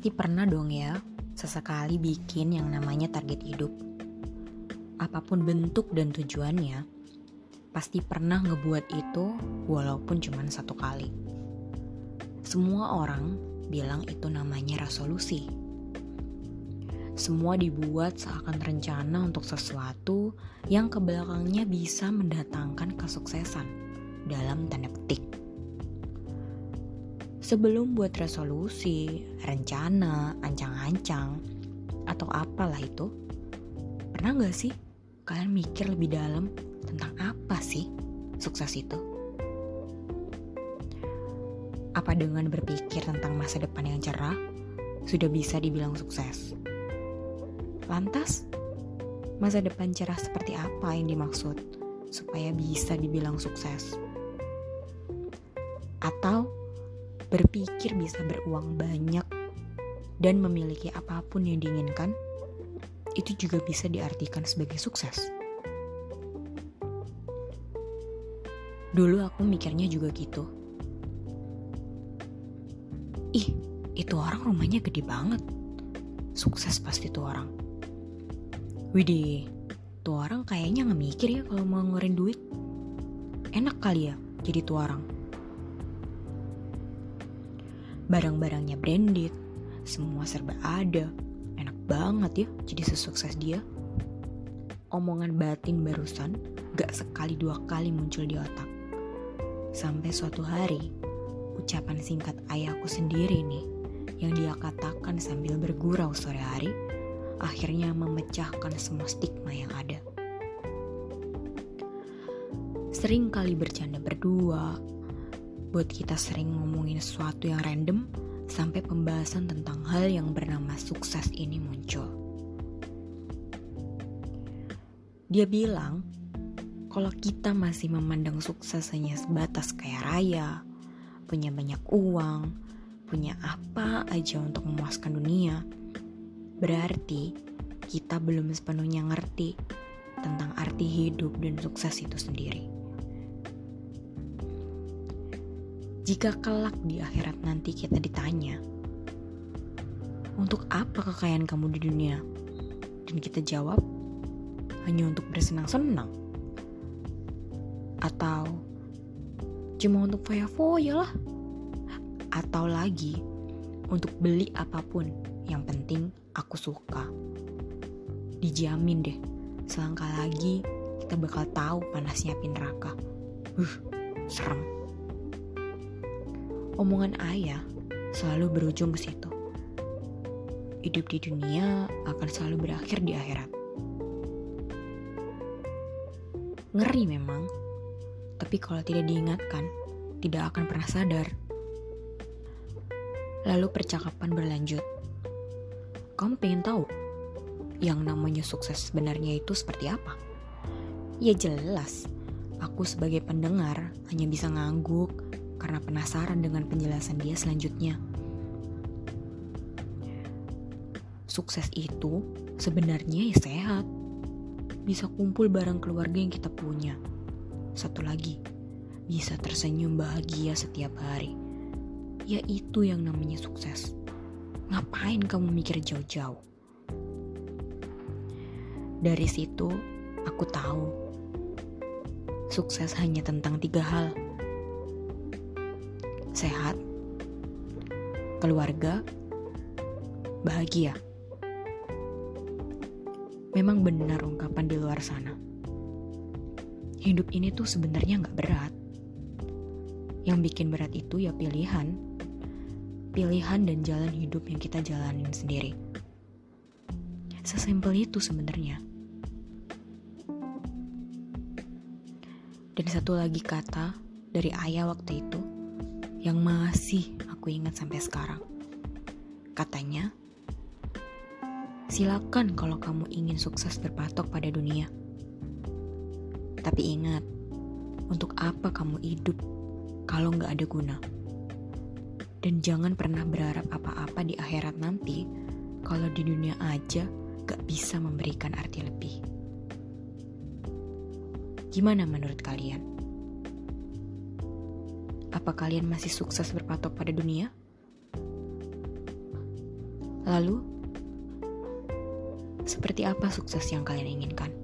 Pasti pernah dong ya, sesekali bikin yang namanya target hidup. Apa pun bentuk dan tujuannya, pasti pernah ngebuat itu walaupun cuma satu kali. Semua orang bilang itu namanya resolusi. Semua dibuat seakan rencana untuk sesuatu yang ke belakangnya bisa mendatangkan kesuksesan dalam tanda petik. Sebelum buat resolusi, rencana, ancang-ancang, atau apalah itu, pernah gak sih kalian mikir lebih dalam tentang apa sih sukses itu? Apa dengan berpikir tentang masa depan yang cerah, sudah bisa dibilang sukses? Lantas, masa depan cerah seperti apa yang dimaksud supaya bisa dibilang sukses? Atau berpikir bisa beruang banyak dan memiliki apa pun yang diinginkan, itu juga bisa diartikan sebagai sukses. Dulu aku mikirnya juga gitu. Ih, itu orang rumahnya gede banget. Sukses pasti tuh orang. Widih, tuh orang kayaknya nggak mikir ya kalau mau ngeluarin duit. Enak kali ya jadi tuh orang. Barang-barangnya branded, semua serba ada. Enak banget ya jadi sesukses dia. Omongan batin barusan gak sekali dua kali muncul di otak. Sampai suatu hari, ucapan singkat ayahku sendiri nih, yang dia katakan sambil bergurau sore hari, akhirnya memecahkan semua stigma yang ada. Sering kali bercanda berdua, buat kita sering ngomongin sesuatu yang random sampai pembahasan tentang hal yang bernama sukses ini muncul. Dia bilang, kalau kita masih memandang sukses hanya sebatas kaya raya, punya banyak uang, punya apa aja untuk memuaskan dunia, berarti kita belum sepenuhnya ngerti tentang arti hidup dan sukses itu sendiri. Jika kelak di akhirat nanti kita ditanya, untuk apa kekayaan kamu di dunia? Dan kita jawab, hanya untuk bersenang-senang. Atau cuma untuk foya-foya lah. Atau lagi, untuk beli apa pun, yang penting aku suka. Dijamin deh, selangkah lagi kita bakal tahu panasnya api neraka. Uh, serem omongan ayah selalu berujung ke situ. Hidup di dunia akan selalu berakhir di akhirat. Ngeri memang, tapi kalau tidak diingatkan, tidak akan pernah sadar. Lalu percakapan berlanjut. Kamu pengen tahu yang namanya sukses sebenarnya itu seperti apa? Ya jelas, aku sebagai pendengar hanya bisa ngangguk karena penasaran dengan penjelasan dia selanjutnya. Sukses itu sebenarnya ya sehat. Bisa kumpul bareng keluarga yang kita punya. Satu lagi, bisa tersenyum bahagia setiap hari. Ya itu yang namanya sukses. Ngapain kamu mikir jauh-jauh? Dari situ, aku tahu sukses hanya tentang tiga hal sehat, keluarga, bahagia. Memang benar ungkapan di luar sana. Hidup ini tuh sebenarnya nggak berat. Yang bikin berat itu ya pilihan. Pilihan dan jalan hidup yang kita jalanin sendiri. Sesimpel itu sebenarnya. Dan satu lagi kata dari ayah waktu itu yang masih aku ingat sampai sekarang. Katanya, silakan kalau kamu ingin sukses berpatok pada dunia. Tapi ingat, untuk apa kamu hidup kalau nggak ada guna? Dan jangan pernah berharap apa-apa di akhirat nanti kalau di dunia aja gak bisa memberikan arti lebih. Gimana menurut kalian? Apa kalian masih sukses berpatok pada dunia? Lalu, seperti apa sukses yang kalian inginkan?